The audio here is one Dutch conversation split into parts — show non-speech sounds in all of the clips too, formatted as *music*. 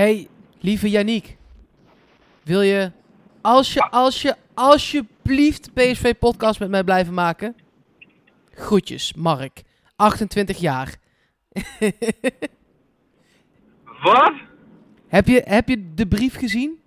Hey, lieve Yannick. Wil je, als je, als je, alsjeblieft PSV-podcast met mij blijven maken? Groetjes, Mark. 28 jaar. *laughs* Wat? heb, je, heb je de brief gezien?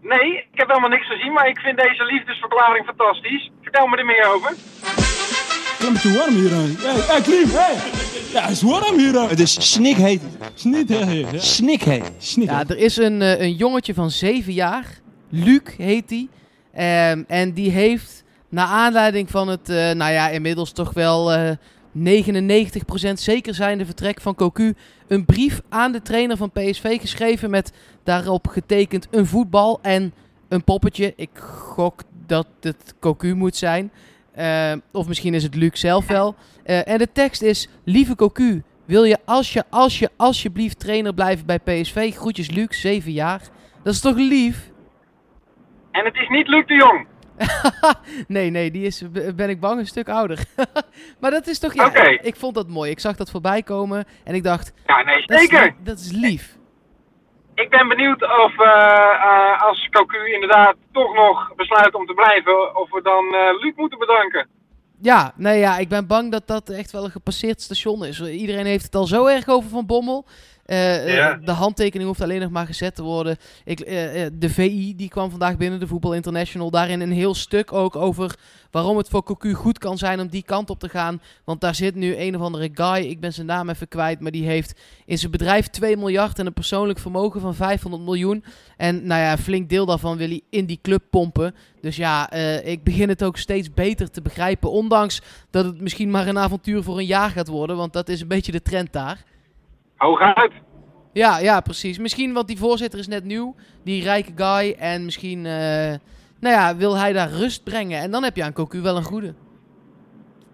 Nee, ik heb helemaal niks gezien, maar ik vind deze liefdesverklaring fantastisch. Vertel me er meer over. Het is een beetje warm hier. Hé, hey, Klim, hey. Ja, het is warm hier. Het is snikheet. Snikheet. Sniet. Ja, er is een, eh, een jongetje van 7 jaar. Luc heet hij. Ehm, en die heeft, naar aanleiding van het, eh, nou ja, inmiddels toch wel eh 99% zeker zijnde vertrek van Cocu, een brief aan de trainer van PSV geschreven met daarop getekend een voetbal en een poppetje. Ik gok dat het Cocu moet zijn. Eh, of misschien is het Luc zelf wel. Eh, en de tekst is: Lieve Cocu, wil je als je, als je alsjeblieft trainer blijven bij PSV? Groetjes Luc, 7 jaar. Dat is toch lief? En het is niet Luc de Jong. *laughs* nee, nee, die is, ben ik bang, een stuk ouder. *laughs* maar dat is toch, ja, ik vond dat mooi. Ik zag dat voorbij komen en ik dacht, Ja, nee, dat is, zeker. dat is lief. Ik ben benieuwd of eh, eh, als Cocu inderdaad toch nog besluit om te blijven, of we dan eh, Luc moeten bedanken. Ja, nee, ja, ik ben bang dat dat echt wel een gepasseerd station is. Iedereen heeft het al zo erg over Van Bommel. Eh, eh, Ja. de handtekening hoeft alleen nog maar gezet te worden. Ik, eh, de VI die kwam vandaag binnen, de Voetbal International. Daarin een heel stuk ook over waarom het voor Cocu goed kan zijn om die kant op te gaan. Want daar zit nu een of andere guy, ik ben zijn naam even kwijt, maar die heeft in zijn bedrijf 2 miljard en een persoonlijk vermogen van 500 miljoen. En nou ja, een flink deel daarvan wil hij in die club pompen. Dus ja, ik begin het ook steeds beter te begrijpen. Ondanks dat het misschien maar een avontuur voor een jaar gaat worden. Want dat is een beetje de trend daar. Hooguit. Ja, ja, precies. Misschien, want die voorzitter is net nieuw. Die rijke guy. En misschien, eh, nou ja, wil hij daar rust brengen. En dan heb je aan Cocu wel een goede.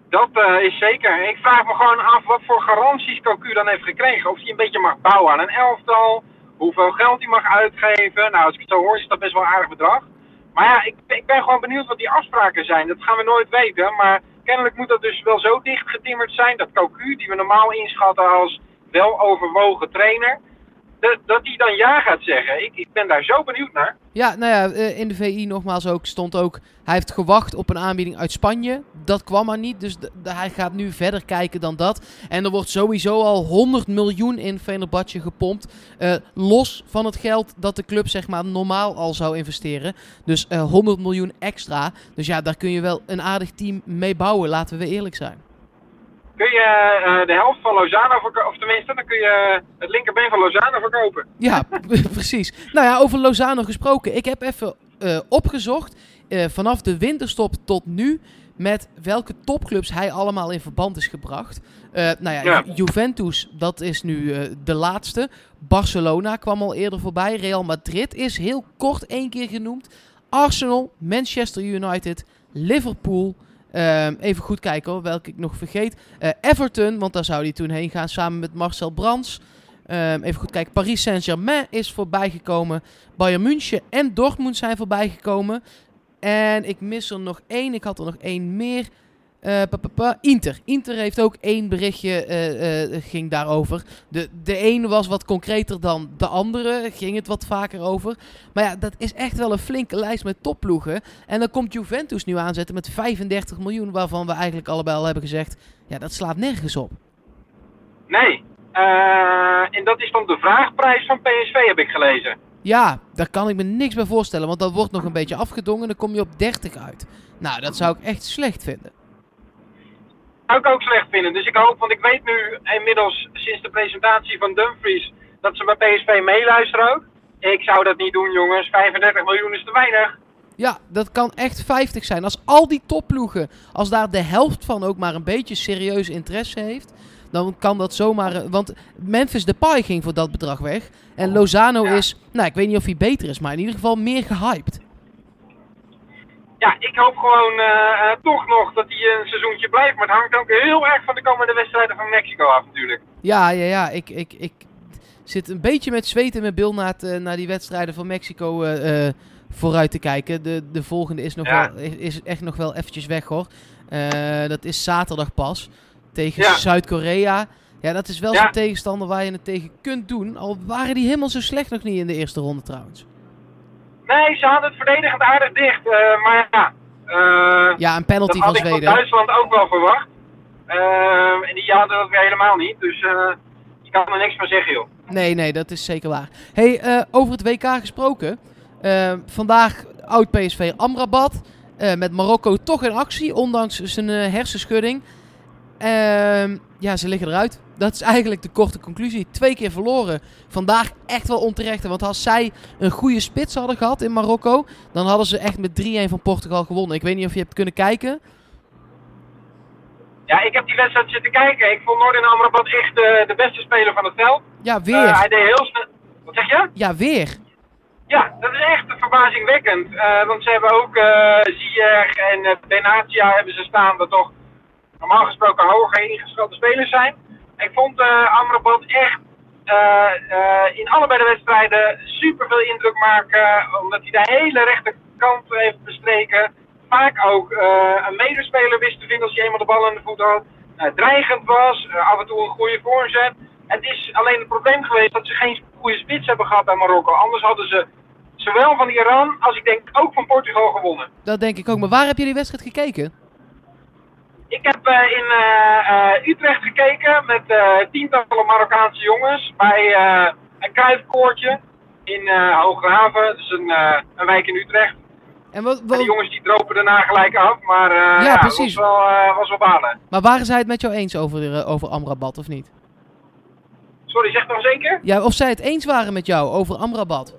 Dat eh, is zeker. Ik vraag me gewoon af wat voor garanties Cocu dan heeft gekregen. Of hij een beetje mag bouwen aan een elftal. Hoeveel geld hij mag uitgeven. Nou, als ik het zo hoor is dat best wel een aardig bedrag. Maar ja, ik, ik ben gewoon benieuwd wat die afspraken zijn. Dat gaan we nooit weten. Maar kennelijk moet dat dus wel zo dicht getimmerd zijn. Dat Cocu, die we normaal inschatten als wel overwogen trainer. Dat, dat hij dan ja gaat zeggen. Ik, ik ben daar zo benieuwd naar. Ja, nou ja, eh, in de VI nogmaals ook stond ook... Hij heeft gewacht op een aanbieding uit Spanje. Dat kwam maar niet. Dus hij gaat nu verder kijken dan dat. En er wordt sowieso al 100 miljoen in Fenerbahce gepompt. eh, los van het geld dat de club zeg maar normaal al zou investeren. Dus eh 100 miljoen extra. Dus ja, daar kun je wel een aardig team mee bouwen. Laten we eerlijk zijn. Kun je eh, de helft van Lozano verkopen, of tenminste, dan kun je het linkerbeen van Lozano verkopen. Ja, *laughs* precies. Nou ja, over Lozano gesproken. Ik heb even eh, opgezocht eh, vanaf de winterstop tot nu met welke topclubs hij allemaal in verband is gebracht. Nou ja, Ja. Ju- Juventus, dat is nu de laatste. Barcelona kwam al eerder voorbij. Real Madrid is heel kort één keer genoemd. Arsenal, Manchester United, Liverpool. Ehm, even goed kijken welke ik nog vergeet. Eh, Everton, want daar zou hij toen heen gaan samen met Marcel Brands. Ehm, even goed kijken. Paris Saint-Germain is voorbijgekomen. Bayern München en Dortmund zijn voorbijgekomen. En ik mis er nog één. Ik had er nog één meer. Eh, pa, pa, pa. Inter. Inter heeft ook één berichtje, eh, eh, ging daarover. De, de ene was wat concreter dan de andere, ging het wat vaker over. Maar ja, dat is echt wel een flinke lijst met topploegen. En dan komt Juventus nu aanzetten met 35 miljoen, waarvan we eigenlijk allebei al hebben gezegd, ja, dat slaat nergens op. Nee. En dat is dan de vraagprijs van PSV, heb ik gelezen. Ja, daar kan ik me niks bij voorstellen, want dat wordt nog een beetje afgedongen. Dan kom je op 30 uit. Nou, dat zou ik echt slecht vinden. Zou ik ook slecht vinden. Dus ik hoop, want ik weet nu inmiddels sinds de presentatie van Dumfries dat ze bij PSV meeluisteren ook. Ik zou dat niet doen, jongens. 35 miljoen is te weinig. Ja, dat kan echt 50 zijn. Als al die topploegen, als daar de helft van ook maar een beetje serieus interesse heeft, dan kan dat zomaar... eh, Want Memphis Depay ging voor dat bedrag weg. En Lozano Ja. is, nou ik weet niet of hij beter is, maar in ieder geval meer gehyped. Ja, ik hoop gewoon eh, eh, toch nog dat hij een seizoentje blijft. Maar het hangt ook heel erg van de komende wedstrijden van Mexico af natuurlijk. Ja, ja, ja. Ik, ik, ik zit een beetje met zweet in mijn bil naar, het, eh, naar die wedstrijden van Mexico vooruit te kijken. De, de volgende is, nog Ja. wel, is, echt nog wel eventjes weg hoor. Dat is zaterdag pas. Tegen Ja. Zuid-Korea. Ja, dat is wel Ja. zo'n tegenstander waar je het tegen kunt doen. Al waren die helemaal zo slecht nog niet in de eerste ronde trouwens. Nee, ze hadden het verdedigend aardig dicht. eh, maar ja, eh, Ja, een dat penalty van had ik van Zweden. Duitsland ook wel verwacht. Eh, en die hadden dat weer helemaal niet. Dus eh je kan er niks van zeggen, joh. Nee, nee, dat is zeker waar. hey, over het WK gesproken. Eh, vandaag oud PSV Amrabat. met Marokko toch in actie, ondanks zijn hersenschudding. Ehm, ja, ze liggen eruit. Dat is eigenlijk de korte conclusie. Twee keer verloren. Vandaag echt wel onterecht. Want als zij een goede spits hadden gehad in Marokko, dan hadden ze echt met 3-1 van Portugal gewonnen. Ik weet niet of je hebt kunnen kijken. Ja, ik heb die wedstrijd zitten kijken. Ik vond Noordin Amrabat echt eh, de beste speler van het veld. Ja, Eh, weer. hij deed heel snel. Wat zeg je? Ja, weer. Ja, dat is echt verbazingwekkend. Eh, want ze hebben ook Ziyech en Benatia hebben ze staan, dat toch normaal gesproken hoger ingeschatte spelers zijn. Ik vond eh Amrabat echt eh, eh, in allebei de wedstrijden super veel indruk maken, omdat hij de hele rechterkant heeft bestreken. Vaak ook een medespeler wist te vinden als hij eenmaal de bal aan de voet had. Eh, dreigend was, af en toe een goede voorzet. Het is alleen het probleem geweest dat ze geen goede spits hebben gehad bij Marokko. Anders hadden ze zowel van Iran als ik denk ook van Portugal gewonnen. Dat denk ik ook. Maar waar heb je die wedstrijd gekeken? Ik heb eh, in eh, eh, Utrecht gekeken met tientallen Marokkaanse jongens bij een kuifkoortje in Hooghaven. Dat is een, een wijk in Utrecht. En wat, En wat- die jongens die dropen daarna gelijk af, maar eh Ja, precies. was wel, was wel balen. maar waren zij het met jou eens over, over Amrabat of niet? Sorry, zeg nog zeker? Ja, of zij het eens waren met jou over Amrabat.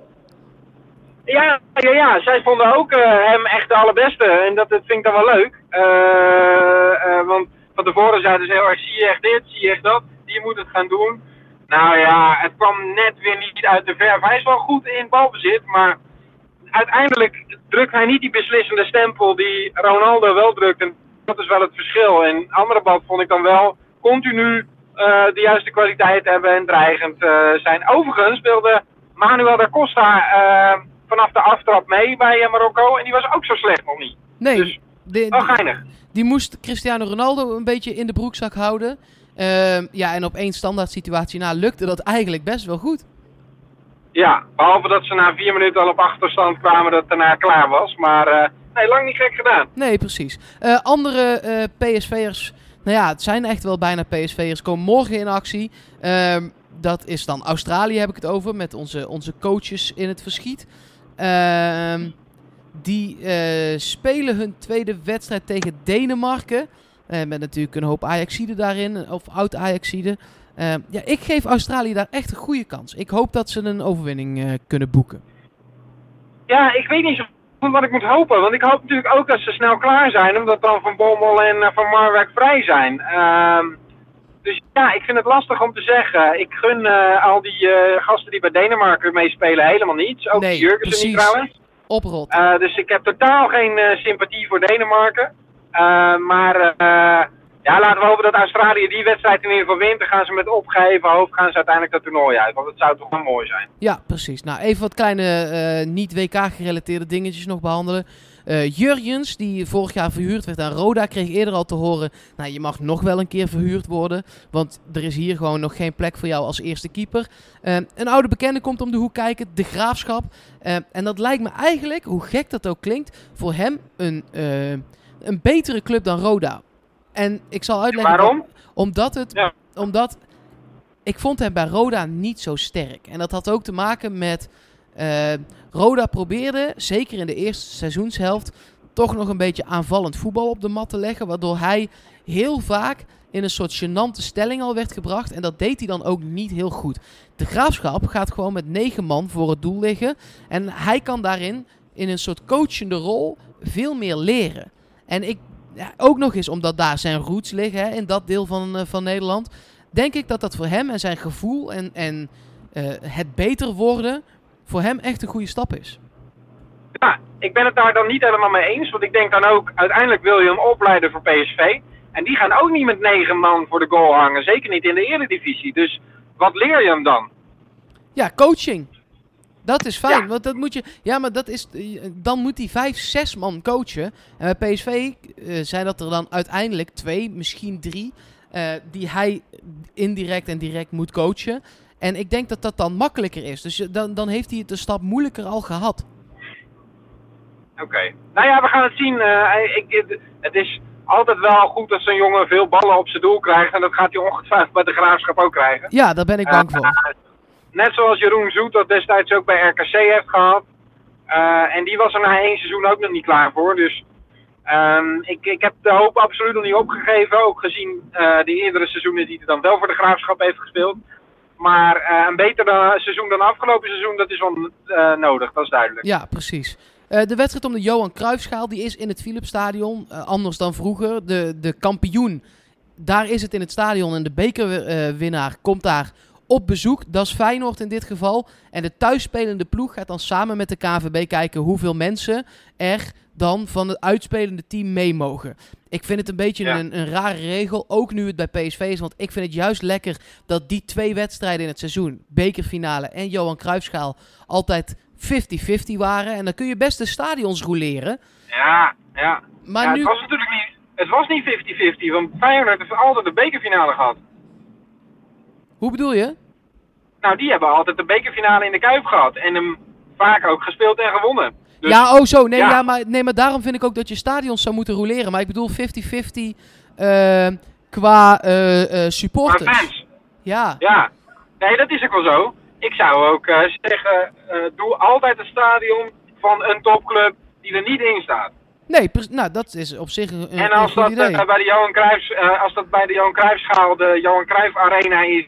Ja, ja, ja, zij vonden ook eh, hem echt de allerbeste. En dat, dat vind ik dan wel leuk. Eh, eh, want van tevoren zeiden ze heel erg, zie je echt dit, zie je echt dat. Die moet het gaan doen. Nou ja, het kwam net weer niet uit de verf. Hij is wel goed in balbezit, maar uiteindelijk drukt hij niet die beslissende stempel die Ronaldo wel drukt. En dat is wel het verschil. En Amrabat vond ik dan wel continu de juiste kwaliteit hebben en dreigend zijn. Overigens speelde Manuel da Costa vanaf de aftrap mee bij eh, Marokko. En die was ook zo slecht nog niet. Nee, Dus, de- die, geinig. die moest Cristiano Ronaldo een beetje in de broekzak houden. Ehm, ja, en op één standaard situatie na lukte dat eigenlijk best wel goed. Ja, behalve dat ze na vier minuten al op achterstand kwamen dat het daarna klaar was. Maar eh, nee, lang niet gek gedaan. Nee, precies. Eh, andere PSV'ers, nou ja, het zijn echt wel bijna PSV'ers, komen morgen in actie. Ehm, dat is dan Australië, heb ik het over, met onze, onze coaches in het verschiet. Ehm, die eh, spelen hun tweede wedstrijd tegen Denemarken. Eh, met natuurlijk een hoop Ajaxiden daarin, of oud-Ajaxiden. Ehm, ja, ik geef Australië daar echt een goede kans. Ik hoop dat ze een overwinning eh, kunnen boeken. Ja, ik weet niet zo wat ik moet hopen. Want ik hoop natuurlijk ook dat ze snel klaar zijn. Omdat dan Van Bommel en Van Marwijk vrij zijn. Ehm, dus ja, ik vind het lastig om te zeggen. Ik gun eh, al die eh, gasten die bij Denemarken meespelen helemaal niets. Ook Nee, Jurgensen niet trouwens. Oprot. Eh, dus ik heb totaal geen sympathie voor Denemarken. Maar ja, laten we hopen dat Australië die wedstrijd in ieder geval wint. Dan gaan ze met opgeheven hoofd gaan ze uiteindelijk dat toernooi uit. Want dat zou toch wel mooi zijn. Ja, precies. Nou, even wat kleine eh, niet-WK-gerelateerde dingetjes nog behandelen. Eh Jurjens, die vorig jaar verhuurd werd aan Roda, kreeg eerder al te horen... Nou, je mag nog wel een keer verhuurd worden. Want er is hier gewoon nog geen plek voor jou als eerste keeper. Eh, een oude bekende komt om de hoek kijken, De Graafschap. Eh, en dat lijkt me eigenlijk, hoe gek dat ook klinkt... voor hem een, een betere club dan Roda. En ik zal uitleggen... Waarom? Omdat het... Ja. Omdat ik vond hem bij Roda niet zo sterk. En dat had ook te maken met... eh, Roda probeerde, zeker in de eerste seizoenshelft... toch nog een beetje aanvallend voetbal op de mat te leggen. Waardoor hij heel vaak in een soort gênante stelling al werd gebracht. En dat deed hij dan ook niet heel goed. De Graafschap gaat gewoon met negen man voor het doel liggen. En hij kan daarin, in een soort coachende rol, veel meer leren. En ik, ook nog eens omdat daar zijn roots liggen hè, in dat deel van, eh, van Nederland. Denk ik dat dat voor hem en zijn gevoel en, en eh, het beter worden voor hem echt een goede stap is. Ja, ik ben het daar dan niet helemaal mee eens. Want ik denk dan ook, uiteindelijk wil je hem opleiden voor PSV. En die gaan ook niet met negen man voor de goal hangen. Zeker niet in de eredivisie. Dus wat leer je hem dan? Ja, coaching. Dat is fijn, Ja. want dat moet je. Ja, maar dat is. Dan moet hij vijf, zes man coachen. En bij PSV eh, zijn dat er dan uiteindelijk twee, misschien drie. eh, die hij indirect en direct moet coachen. En ik denk dat dat dan makkelijker is. Dus je- dan, dan heeft hij het een stap moeilijker al gehad. Oké. Nou ja, we gaan het zien. Eh, ik, het- is altijd wel goed als zo'n jongen veel ballen op zijn doel krijgt. En dat gaat hij ongetwijfeld bij de graafschap ook krijgen. Ja, daar ben ik bang voor. eh, net zoals Jeroen Zoet dat destijds ook bij RKC heeft gehad. Eh, en die was er na één seizoen ook nog niet klaar voor. Dus ehm, ik, ik heb de hoop absoluut nog niet opgegeven. Ook gezien eh, de eerdere seizoenen die hij dan wel voor de graafschap heeft gespeeld. Maar eh, een beter dan- seizoen dan afgelopen seizoen, dat is wel eh, nodig. Dat is duidelijk. Ja, precies. Eh, de wedstrijd om de Johan Cruijffschaal die is in het Philipsstadion. eh, anders dan vroeger. De, de kampioen, daar is het in het stadion. En de bekerwinnaar komt daar op bezoek. Dat is Feyenoord in dit geval. En de thuisspelende ploeg gaat dan samen met de KVB kijken hoeveel mensen er dan van het uitspelende team mee mogen. Ik vind het een beetje Ja. een, een rare regel, ook nu het bij PSV is. Want ik vind het juist lekker dat die twee wedstrijden in het seizoen, bekerfinale en Johan Cruijffschaal, altijd 50-50 waren. En dan kun je best de stadions roleren. Ja, ja. Maar ja, nu... Het was natuurlijk niet, het was niet 50-50, want Feyenoord heeft altijd de bekerfinale gehad. Hoe bedoel je? Nou, die hebben altijd de bekerfinale in de Kuip gehad. En hem vaak ook gespeeld en gewonnen. Dus, ja, oh zo. Nee, ja. ja. maar, nee, maar daarom vind ik ook dat je stadions zou moeten roleren. Maar ik bedoel 50-50 eh, qua eh, eh, maar supporters. fans, Ja. ja. Nee, dat is ook wel zo. Ik zou ook zeggen, doe altijd een stadion van een topclub die er niet in staat. Nee, nou dat is op zich een, een en als goed dat, idee. bij de Johan Cruijffs, eh, als dat bij de Johan Cruijffschaal de Johan Cruijff Arena is,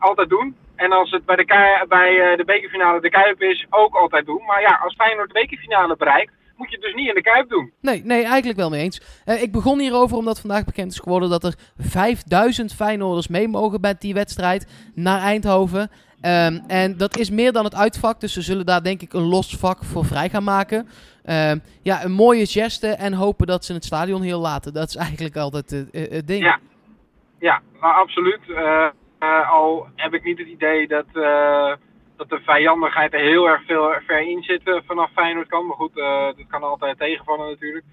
altijd doen. En als het bij, de, Ku- bij eh, de bekerfinale de Kuip is, ook altijd doen. Maar ja, als Feyenoord de bekerfinale bereikt, moet je het dus niet in de Kuip doen. Nee, nee, eigenlijk wel mee eens. Eh, ik begon hierover omdat vandaag bekend is geworden dat er 5000 Feyenoorders mee mogen bij die wedstrijd naar Eindhoven. Ehm, en dat is meer dan het uitvak, dus ze zullen daar denk ik een los vak voor vrij gaan maken. Ehm, ja, een mooie geste en hopen dat ze het stadion heel laten. Dat is eigenlijk altijd het, het- ding. Ja. Ja, nou, absoluut. Eh, al heb ik niet het idee dat, eh, dat de vijandigheid er heel erg veel ver in zit eh, vanaf Feyenoord kan. Maar goed, eh, dat kan altijd tegenvallen natuurlijk.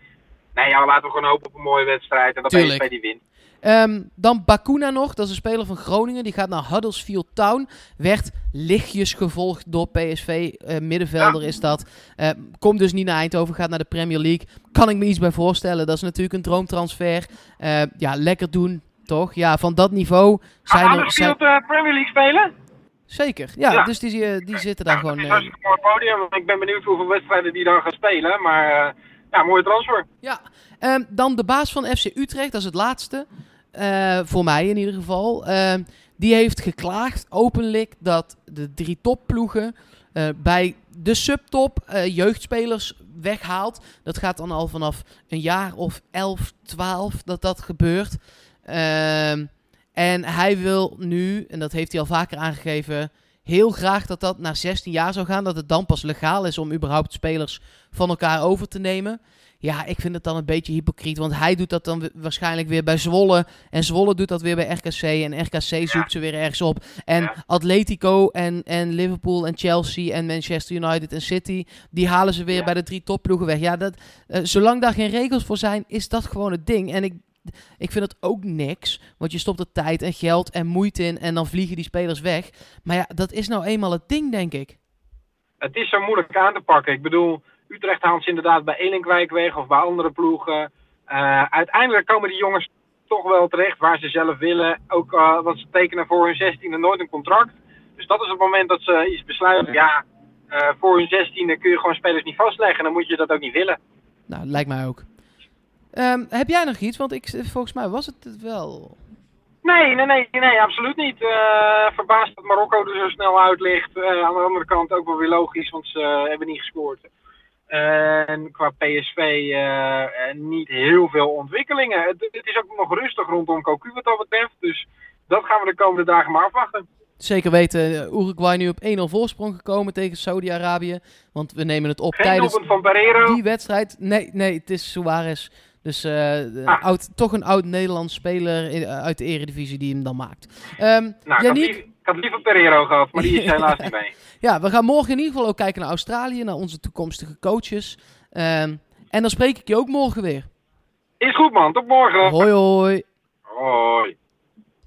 Nee, ja, laten we gewoon hopen op een mooie wedstrijd en dat Tuurlijk. PSV die wint. Ehm, dan Bakuna nog, dat is een speler van Groningen. Die gaat naar Huddersfield Town. Werd lichtjes gevolgd door PSV. middenvelder is dat. Eh, komt dus niet naar Eindhoven, gaat naar de Premier League. Kan ik me iets bij voorstellen. Dat is natuurlijk een droomtransfer. Eh, ja, lekker doen, toch? Ja, van dat niveau zijn Gaan er... Zijn... Field eh, Premier League spelen? Zeker, ja, Ja. Dus die, eh, die zitten daar Ja, gewoon... dat is eh, podium. Ik ben benieuwd hoeveel wedstrijden die dan gaan spelen. Maar eh, ja, mooie transfer. Ja, ehm, dan de baas van FC Utrecht, dat is het laatste. Eh, voor mij in ieder geval. Ehm, die heeft geklaagd openlijk dat de drie topploegen eh, bij de subtop jeugdspelers weghaalt. Dat gaat dan al vanaf een jaar of 11, 12 dat dat gebeurt. Ehm, en hij wil nu, en dat heeft hij al vaker aangegeven, heel graag dat dat naar 16 jaar zou gaan. Dat het dan pas legaal is om überhaupt spelers van elkaar over te nemen. Ja, ik vind het dan een beetje hypocriet. Want hij doet dat dan wa- waarschijnlijk weer bij Zwolle. En Zwolle doet dat weer bij RKC. En RKC zoekt ze weer ergens op. En. Atletico en, en Liverpool en Chelsea en Manchester United en City. Die halen ze weer bij de drie topploegen weg. Ja, dat, eh, zolang daar geen regels voor zijn, is dat gewoon het ding. En ik, ik vind het ook niks. Want je stopt er tijd en geld en moeite in. En dan vliegen die spelers weg. Maar ja, dat is nou eenmaal het ding, denk ik. Het is zo moeilijk aan te pakken. Ik bedoel, Utrecht haalt ze inderdaad bij Elinkwijk weg of bij andere ploegen. Eh, uiteindelijk komen die jongens toch wel terecht waar ze zelf willen. Ook eh, want ze tekenen voor hun 16e nooit een contract. Dus dat is het moment dat ze iets besluiten. Ja, eh, voor hun 16e kun je gewoon spelers niet vastleggen. Dan moet je dat ook niet willen. Nou, lijkt mij ook. Ehm, heb jij nog iets? Want ik, volgens mij was het het wel. Nee, nee, nee, nee, absoluut niet. Eh verbaasd dat Marokko er zo snel uit ligt. Eh, aan de andere kant ook wel weer logisch, want ze hebben niet gescoord. En qua PSV eh, niet heel veel ontwikkelingen. Het, het is ook nog rustig rondom Cocu wat dat betreft. Dus dat gaan we de komende dagen maar afwachten. Zeker weten, Uruguay nu op 1-0 voorsprong gekomen tegen Saudi-Arabië. Want we nemen het op Geen tijdens van die wedstrijd. Nee, nee, het is Suarez. Dus eh, Ah. oud, toch een oud Nederlands speler in- uit de eredivisie die hem dan maakt. Ehm Nou, ik had, Yannick, liever, ik had liever Pereiro gehad, maar die is *laughs* helaas niet mee. ja, we gaan morgen in ieder geval ook kijken naar Australië, naar onze toekomstige coaches. Ehm, en dan spreek ik je ook morgen weer. Is goed man, tot morgen. Hoi hoi. Hoi.